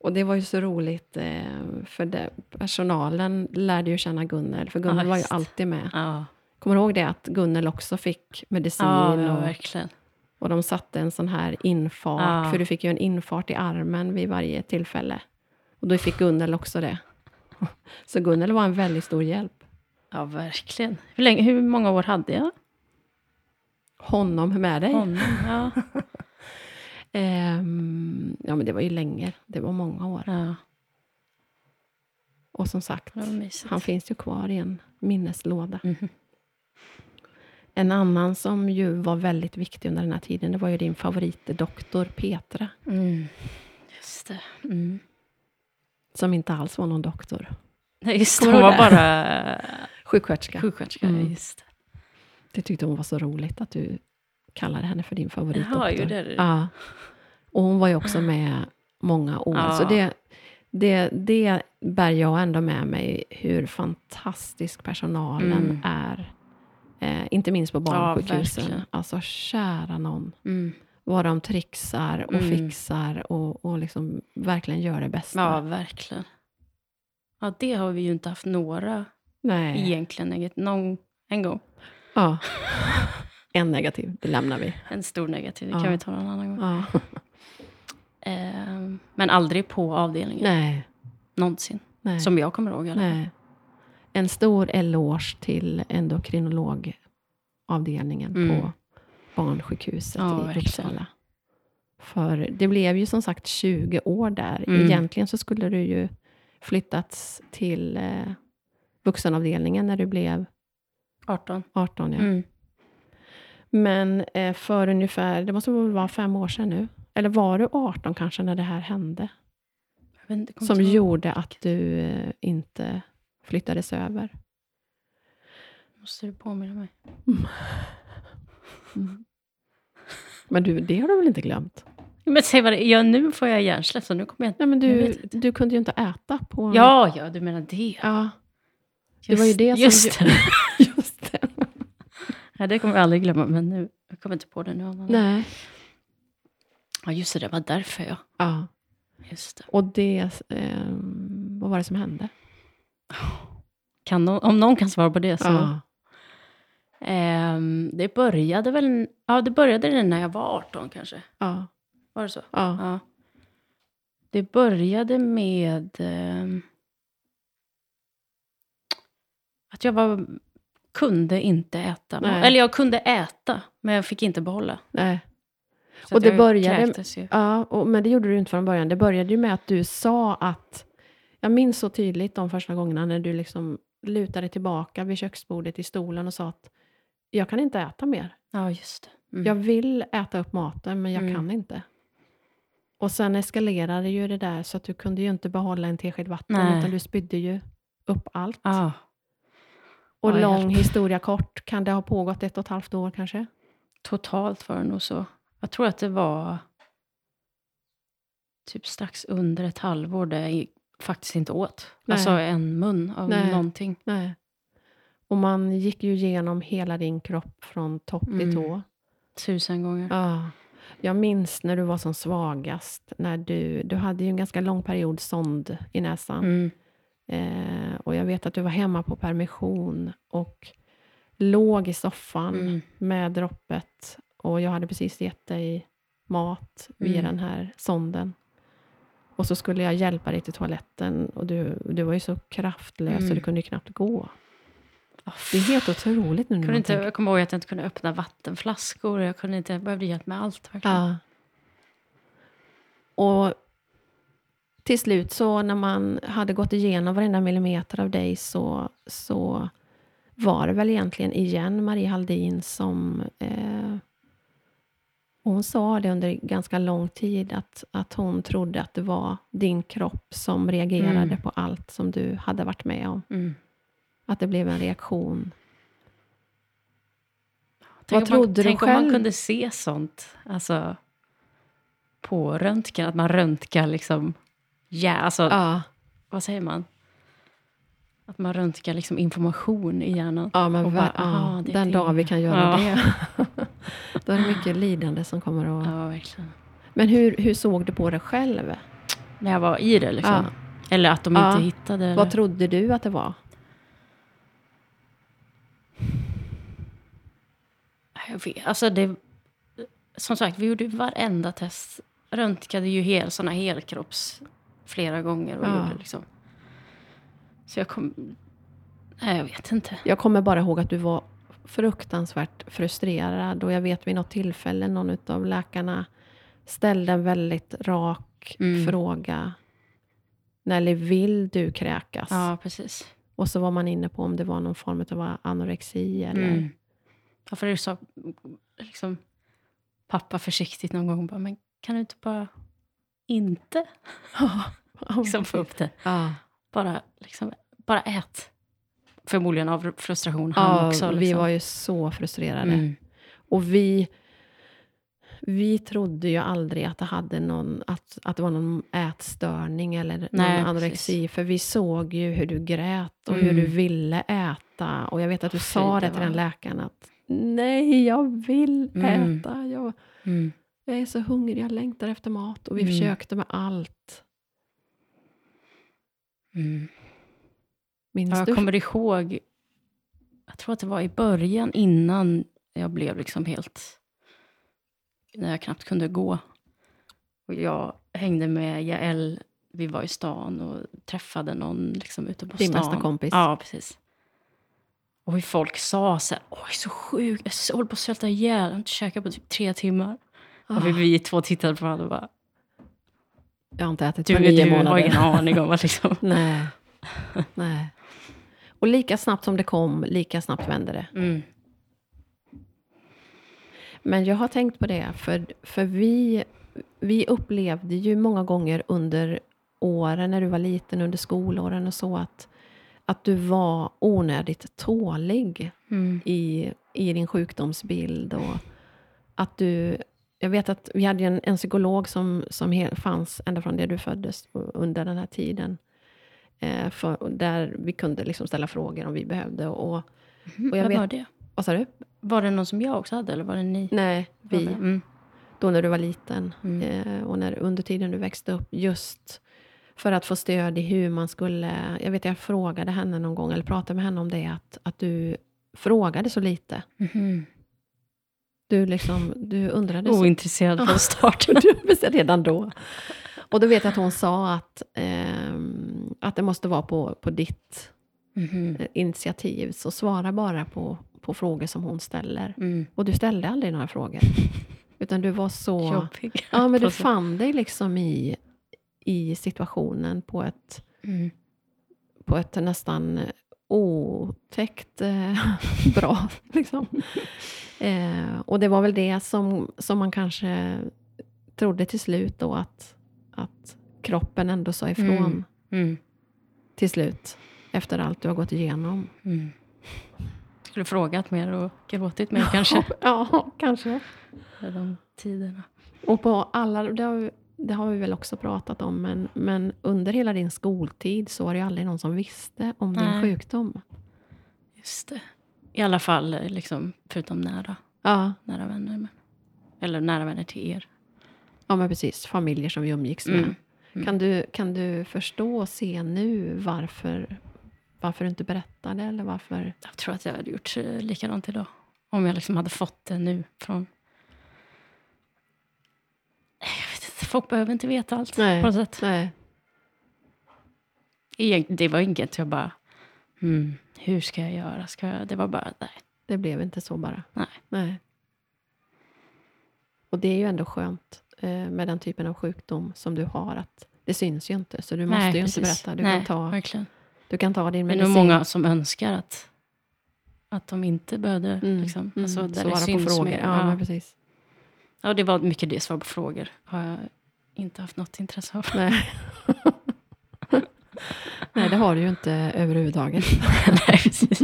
Och det var ju så roligt, eh, för det, personalen lärde ju känna Gunnel, för Gunnel Ja, var ju alltid med. Ja, Kommer du ihåg det, att Gunnel också fick medicin? ja, ja och, verkligen. Och de satte en sån här infart, Ja. för du fick ju en infart i armen vid varje tillfälle. Och då fick Gunnel också det. Så Gunnel var en väldigt stor hjälp. Ja, verkligen. Hur, länge, hur många år hade jag Honom med dig. honom? Ja. Ehm, ja, men det var ju länge. Det var många år. ja, Och som sagt, han finns ju kvar i en minneslåda. Mhm. En annan som ju var väldigt viktig under den här tiden, det var ju din favoritdoktor Petra. Mm. Just det. Mm. Som inte alls var någon doktor. Nej, just det. Hon var bara Sjuksköterska. sjuksköterska. Mm. Just det. Det tyckte hon var så roligt att du kallade henne för din favoritdoktor. Jaha, det? Ja. Och hon var ju också med många år. Ja. Så det, det, det bär jag ändå med mig, hur fantastisk personalen Mm. är. Eh, inte minst på barnsjukhusen. verkligen. alltså kära någon. Mm. Vad de trixar och Mm. fixar och, och liksom verkligen gör det bästa. Ja, verkligen. Ja, det har vi ju inte haft några Nej. egentligen. Någon, en gång. Ja. En negativ, det lämnar vi. En stor negativ, det Ja. kan vi ta någon annan gång. Ja. Ehm, men aldrig på avdelningen. Nej, Någonsin. Nej. Som jag kommer ihåg. Eller? Nej. En stor eloge till endokrinologavdelningen Mm. på barnsjukhuset Ja, i. Uppsala. För det blev ju som sagt 20 år där. Mm. Egentligen så skulle du ju flyttats till eh, vuxenavdelningen när du blev 18. 18. Ja. Mm. Men eh, för ungefär, det måste väl vara fem år sedan nu. Eller var du 18 kanske när det här hände? Som gjorde att du eh, inte flyttades över. Måste du påminna mig? Men du, det har du väl inte glömt? Men säg vad det ja, nu får jag hjärnsläpp, så nu kommer jag inte... Nej, men Jag du, du kunde ju inte äta på... Ja, ja, du menar det. ja det var ju det som- Just det. just det. Nej, det kommer jag aldrig glömma, men nu, jag kommer inte på det nu. Men, Nej. Ja, just det, det var därför ja. Ja. Just det. Och det... Eh, vad var det som hände? Kan nå- om någon kan svara på det så. Ja. Ehm, det började väl, ja det började när jag var 18 kanske. Ja. Var det så? Ja. Ja. Det började med ehm, att jag var, kunde inte äta. Nej. Eller jag kunde äta, men jag fick inte behålla. Nej. Så Och det började-. Ja, och, men det gjorde du inte från början. Det började ju med att du sa att... Jag minns så tydligt de första gångerna när du liksom lutade tillbaka vid köksbordet i stolen och sa att jag kan inte äta mer. Ja, just det. Mm. Jag vill äta upp maten, men jag Mm. kan inte. Och sen eskalerade ju det där så att du kunde ju inte behålla en tesked vatten, Nej. utan du spydde ju upp allt. Ja. och ja, lång hjälp. historia kort, kan det ha pågått ett och ett halvt år kanske? Totalt var det nog så. Jag tror att det var typ strax under ett halvår där jag faktiskt inte åt. Nej. Alltså en mun av Nej. någonting. Nej. Och man gick ju igenom hela din kropp från topp till Mm. tå. Tusen gånger. Ja. Jag minns när du var som svagast. När du, du hade ju en ganska lång period sond i näsan. Mm. Eh, och jag vet att du var hemma på permission och låg i soffan Mm. med droppet. Och jag hade precis gett dig mat via Mm. den här sonden. Och så skulle jag hjälpa dig till toaletten och du, du var ju så kraftlös så Mm. du kunde knappt gå. Det är helt otroligt nu när kunde inte, tänker. jag kommer ihåg att jag inte kunde öppna vattenflaskor. Jag, kunde inte, jag behövde hjälp med allt. Verkligen. Ja. Och till slut så när man hade gått igenom varenda millimeter av dig så, så var det väl egentligen igen Marie Haldin som eh, hon sa det under ganska lång tid att, att hon trodde att det var din kropp som reagerade Mm. på allt som du hade varit med om. Mm. Att det blev en reaktion. Tänk Vad om man, trodde du tänk om man själv? kunde se sånt alltså, på röntgen. Att man röntgar liksom... Ja, alltså, Ja, vad säger man? Att man röntgar liksom information i hjärnan. ja men bara, ja, är den dag vi kan göra Ja. det. Då är det mycket lidande som kommer att... Ja, verkligen. Men hur, hur såg du på det själv? När jag var i det liksom. Ja. Eller att de Ja. inte hittade det. Vad trodde du att det var? Jag vet, alltså det, som sagt, vi gjorde varenda test. Röntgade ju hel, såna helkropps flera gånger. Och Ja. gjorde liksom. Så jag kom... Nej, jag vet inte. Jag kommer bara ihåg att du var fruktansvärt frustrerad och jag vet vid något tillfälle någon av läkarna ställde en väldigt rak Mm. fråga. Nelly, vill du kräkas? Ja, precis. Och så var man inne på om det var någon form av anorexi eller... Mm. Ja, för det sa liksom, pappa försiktigt någon gång bara, men kan du inte bara inte liksom, få upp det? Ja. Bara, liksom, bara ät. Förmodligen av frustration han Ja, också. vi Liksom. var ju så frustrerade. mm. Och vi, vi trodde ju aldrig att det, hade någon, att, att det var någon ätstörning eller Nej, någon anorexi. För vi såg ju hur du grät och hur Mm. du ville äta. Och jag vet att du Fy, sa det till den läkaren att nej, jag vill Mm. äta. Jag, Mm. jag är så hungrig, jag längtar efter mat. Och vi Mm. försökte med allt. Minns Ja, jag du? kommer ihåg, jag tror att det var i början innan jag blev liksom helt, när jag knappt kunde gå. Och jag hängde med Jael vi var i stan och träffade någon liksom, ute på Din stan. bästa kompis. Ja, precis. Och hur folk sa så här, åh, jag är så sjuk, jag håller på att svälta ihjäl, jag har inte käkat på typ tre timmar. Och vi, Ah, vi två tittade på varandra och bara, jag har inte ätit du, på nio du har månader. ingen aning om vad liksom. Nej. Nej. Och lika snabbt som det kom, lika snabbt vände det. Mm. Men jag har tänkt på det, för, för vi, vi upplevde ju många gånger under åren, när du var liten, under skolåren och så, att, att du var onödigt tålig Mm. i, i din sjukdomsbild. Och att du, jag vet att vi hade en, en psykolog som, som fanns ända från det du föddes, under den här tiden. Eh, för, där vi kunde liksom ställa frågor om vi behövde. Och, och jag Vad vet, var det? vad sa du? Var det någon som jag också hade eller var det ni? Nej, vi. Mm. Då när du var liten. Mm. Eh, och när, under tiden du växte upp. Just för att få stöd i hur man skulle... Jag vet jag frågade henne någon gång, eller pratade med henne om det, att, att du frågade så lite. Mhm. Du, liksom, du undrade så Ointresserad från start. du redan då. Och då vet jag att hon sa att, ehm, att det måste vara på, på ditt eh, initiativ. Så svara bara på, på frågor som hon ställer. Mm. Och du ställde aldrig några frågor. Utan du var så... Jobbig. Ja, men du fann dig liksom i, i situationen på ett, Mm. på ett nästan otäckt eh, bra. Liksom. Eh, och det var väl det som, som man kanske trodde till slut då att, att kroppen ändå sa ifrån Mm. Mm. Till slut. Efter allt du har gått igenom. Mm. Skulle frågat mer och gråtit mer kanske. ja, kanske. De tiderna. Och på alla, det har, vi- det har vi väl också pratat om, men, men under hela din skoltid så var det ju aldrig någon som visste om din Nej. sjukdom. Just det. I alla fall eh, liksom, förutom nära, Ja, nära vänner. Men, eller nära vänner till er. ja men precis. Familjer som vi umgicks med. Mm. Mm. Kan, du, kan du förstå och se nu varför, varför du inte berättade? Eller varför? Jag tror att jag hade gjort eh, likadant idag. Om jag liksom hade fått det nu från... Jag vet inte, folk behöver inte veta allt Nej. på något sätt. Nej. Det var inget jag bara... Mm, hur ska jag göra? Ska jag? Det var bara, nej. Det blev inte så bara. Nej. Nej. Och det är ju ändå skönt med den typen av sjukdom som du har. att Det syns ju inte, så du måste nej, ju inte precis. berätta. Du, nej, kan ta, verkligen. du kan ta din Det är medicin. nog många som önskar att, att de inte behövde Mm, liksom, mm, alltså, där det svara på frågor. mer. Ja, Ja. men precis. ja, det var mycket det, svar på frågor. Har jag inte haft något intresse av. Nej. Nej, det har du ju inte överhuvudtaget. nej, precis.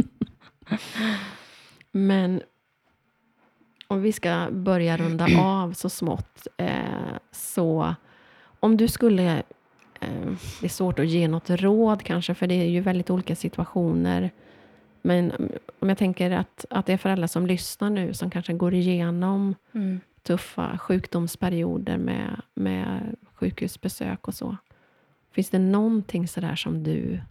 Men om vi ska börja runda av så smått. Eh, så om du skulle... Eh, det är svårt att ge något råd kanske, för det är ju väldigt olika situationer. Men om jag tänker att, att det är föräldrar som lyssnar nu, som kanske går igenom Mm. tuffa sjukdomsperioder med, med sjukhusbesök och så. Finns det någonting sådär som du...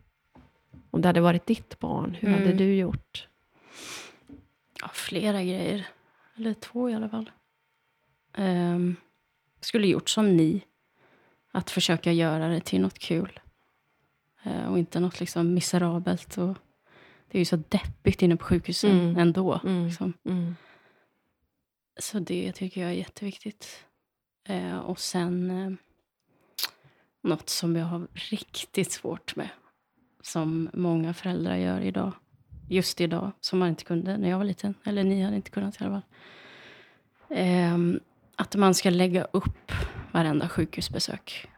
Om det hade varit ditt barn, hur hade Mm. du gjort? Ja, flera grejer. Eller två i alla fall. Um, skulle gjort som ni. Att försöka göra det till något kul. Eh, och inte något liksom miserabelt. Och det är ju så deppigt inne på sjukhusen Mm. ändå. Mm. Liksom. Mm. Så det tycker jag är jätteviktigt. Eh, och sen eh, något som jag har riktigt svårt med. Som många föräldrar gör idag. Just idag, som man inte kunde när jag var liten. Eller ni hade inte kunnat i alla fall. Ehm, att man ska lägga upp varenda sjukhusbesök.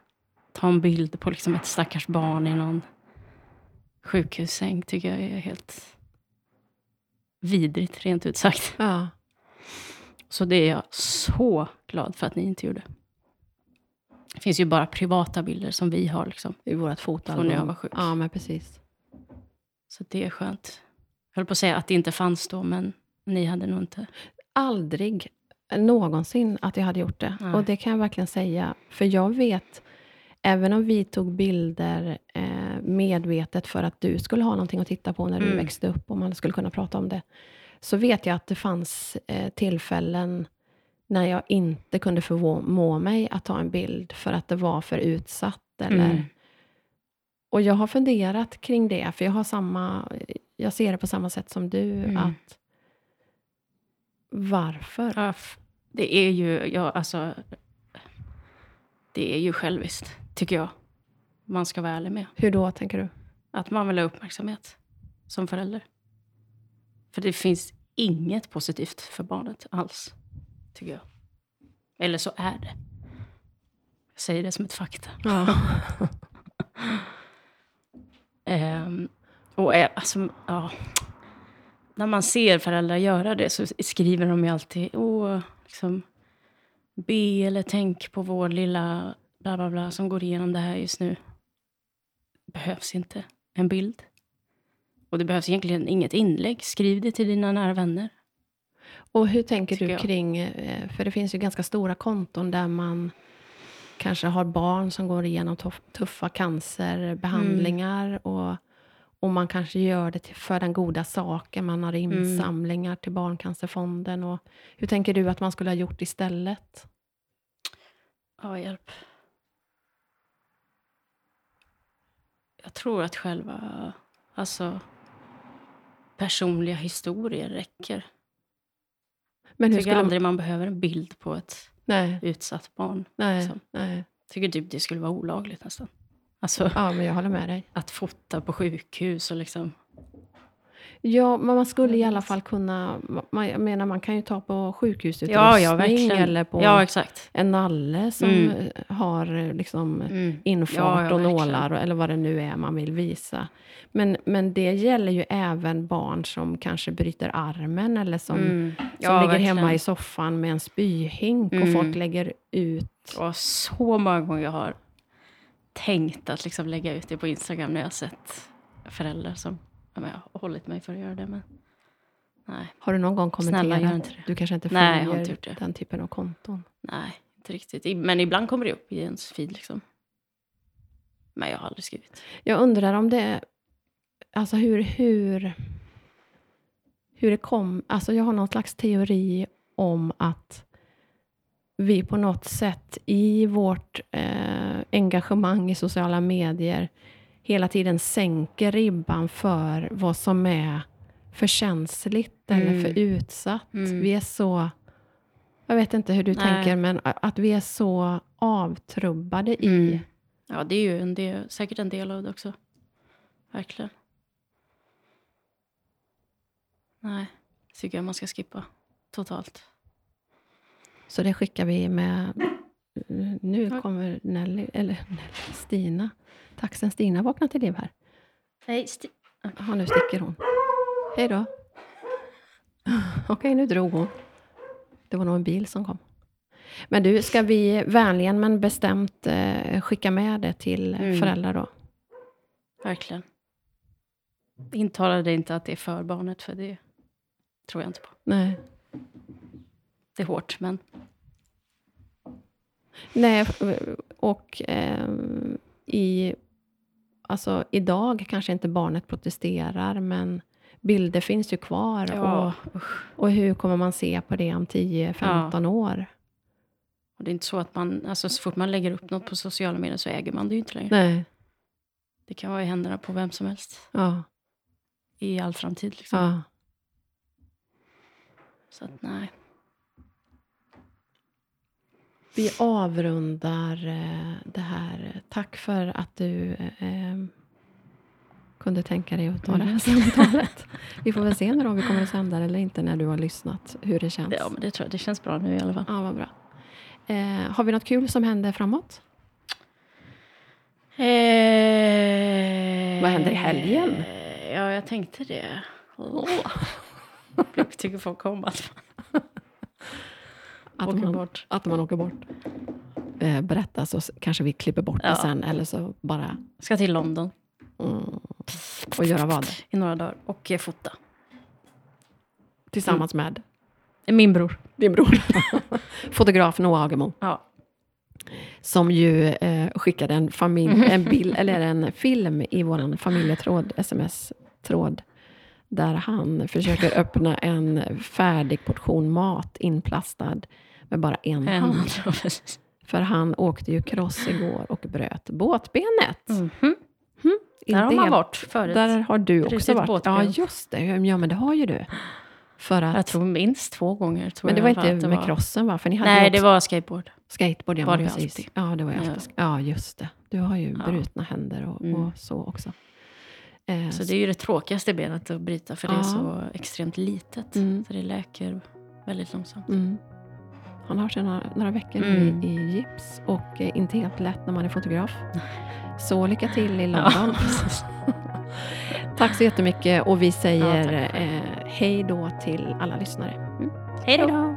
Ta en bild på liksom ett stackars barn i någon sjukhussäng tycker jag är helt vidrigt, rent ut sagt. Ja. Så det är jag så glad för att ni inte gjorde. Det finns ju bara privata bilder som vi har. Liksom. I vårt fotalbum. Från när jag var sjuk. Ja, men precis. Så det är skönt. Höll på att säga att det inte fanns då, men ni hade nog inte. Aldrig någonsin att jag hade gjort det. Nej. Och det kan jag verkligen säga. För jag vet, även om vi tog bilder eh, medvetet för att du skulle ha någonting att titta på när du Mm. växte upp och man skulle kunna prata om det. Så vet jag att det fanns eh, tillfällen när jag inte kunde förmå mig att ta en bild för att det var för utsatt Eller, Mm. Och jag har funderat kring det, för jag, har samma, jag ser det på samma sätt som du. Mm. att Varför? Ja, det är ju, ja, alltså, det är ju själviskt, tycker jag. Man ska vara ärlig med. Hur då, tänker du? Att man vill ha uppmärksamhet som förälder. För det finns inget positivt för barnet alls, tycker jag. Eller så är det. Jag säger det som ett fakta. Ja. Ehm, och alltså, ja. När man ser föräldrar göra det så skriver de ju alltid Åh, liksom, be eller tänk på vår lilla bla bla bla som går igenom det här just nu. behövs inte en bild. Och det behövs egentligen inget inlägg. Skriv det till dina nära vänner. Och hur tänker du kring, eh, för det finns ju ganska stora konton där man kanske har barn som går igenom tuff- tuffa cancerbehandlingar Mm. och, och man kanske gör det för den goda saken. Man har Mm. insamlingar till Barncancerfonden. Och, hur tänker du att man skulle ha gjort istället? Ja, hjälp. Jag tror att själva alltså, personliga historier räcker. Men Jag hur tycker skulle aldrig man behöver en bild på ett Nej, utsatt barn. nej, liksom. nej. tycker typ det skulle vara olagligt nästan. Alltså Ja, men jag håller med dig. att fota på sjukhus och liksom. Ja, men man skulle i alla fall kunna... Man, jag menar, man kan ju ta på sjukhusutrustning Ja, ja, eller på Ja, en nalle som Mm. har liksom Mm. infart och nålar och- eller vad det nu är man vill visa. Men, men det gäller ju även barn som kanske bryter armen eller som, Mm. som ligger verkligen. hemma i soffan med en spyhink och Mm. folk lägger ut. Och så många gånger jag har tänkt att liksom lägga ut det på Instagram när jag sett föräldrar som ja, jag har hållit mig för att göra det. Men nej, Har du någon gång Snälla, gör kommenterat? inte det. Du kanske inte Nej, följer inte den typen av konton? nej, inte riktigt. Men ibland kommer det upp i ens feed liksom. Men jag har aldrig skrivit. Jag undrar om det... Alltså hur... hur hur det kom... Alltså jag har någon slags teori om att vi på något sätt i vårt eh, engagemang i sociala medier hela tiden sänker ribban för vad som är för känsligt eller Mm. för utsatt. Mm. Vi är så... Jag vet inte hur du Nej. tänker, men att vi är så avtrubbade i... Mm. Ja, det är ju en del, säkert en del av det också. Verkligen. Nej, det tycker jag man ska skippa totalt. Så det skickar vi med... Nu kommer Nelly, eller Nelly, Stina. Taxen Stina vaknar till liv här. Nej, sti- Ja, nu sticker hon. Hej då. Okej, nu drog hon. Det var nog en bil som kom. Men du, ska vi vänligen men bestämt eh, skicka med det till Mm. föräldrar då? verkligen. Intala dig inte att det är för barnet, för det tror jag inte på. Nej. Det är hårt, men Nej, och eh, i, alltså, idag kanske inte barnet protesterar, men bilder finns ju kvar. Ja, Och, och hur kommer man se på det om 10-15 år? och det är inte så att man, alltså så fort man lägger upp något på sociala medier så äger man det ju inte längre. Nej. Det kan vara i händerna på vem som helst Ja, i all framtid. Liksom. ja. Så att nej. Vi avrundar eh, det här. Tack för att du eh, kunde tänka dig att ta det här samtalet. Vi får väl se när vi kommer att sända det eller inte när du har lyssnat, hur det känns. Ja, men det tror jag. Det känns bra nu i alla fall. Ja, vad bra. Eh, har vi något kul som händer framåt? Vad händer i helgen? Eh, Ja, jag tänkte det. Åh. Jag tycker folk om att Att åker man, bort. att man åker bort. Eh, berätta så kanske vi klipper bort det Ja. sen eller så bara Ska till London mm, och göra vad? i några dagar och eh, fota. Tillsammans med Min bror. din bror. Fotograf Noah Agemo. Ja. Som ju eh, skickade en, familj, en, bild, eller en film i vår familjetråd, sms-tråd. Där han försöker öppna en färdig portion mat inplastad med bara en En, hand. För han åkte ju cross igår och bröt båtbenet. Mhm. I Där har man varit förut. Där har du också Brutit varit. båtben. Ja, just det. Ja, men det har ju du. För att, Jag tror minst två gånger. Men det var inte det med var. crossen va? För ni hade Nej, det också var skateboard. skateboard. Ja, var det precis. alltid. Ja, det var ju Ja. alltid. Ja, just det. Du har ju Ja. brutna händer och, Mm. och så också. Eh, Så det är ju det tråkigaste benet att bryta för det Ja. är så extremt litet. Mm. Så det läker väldigt långsamt. Mm. Han har sedan några, några veckor Mm. i, i gips och eh, inte helt lätt när man är fotograf. Så lycka till i Ja, London. precis. Tack så jättemycket och vi säger Ja, eh, hej då till alla lyssnare. Hej då!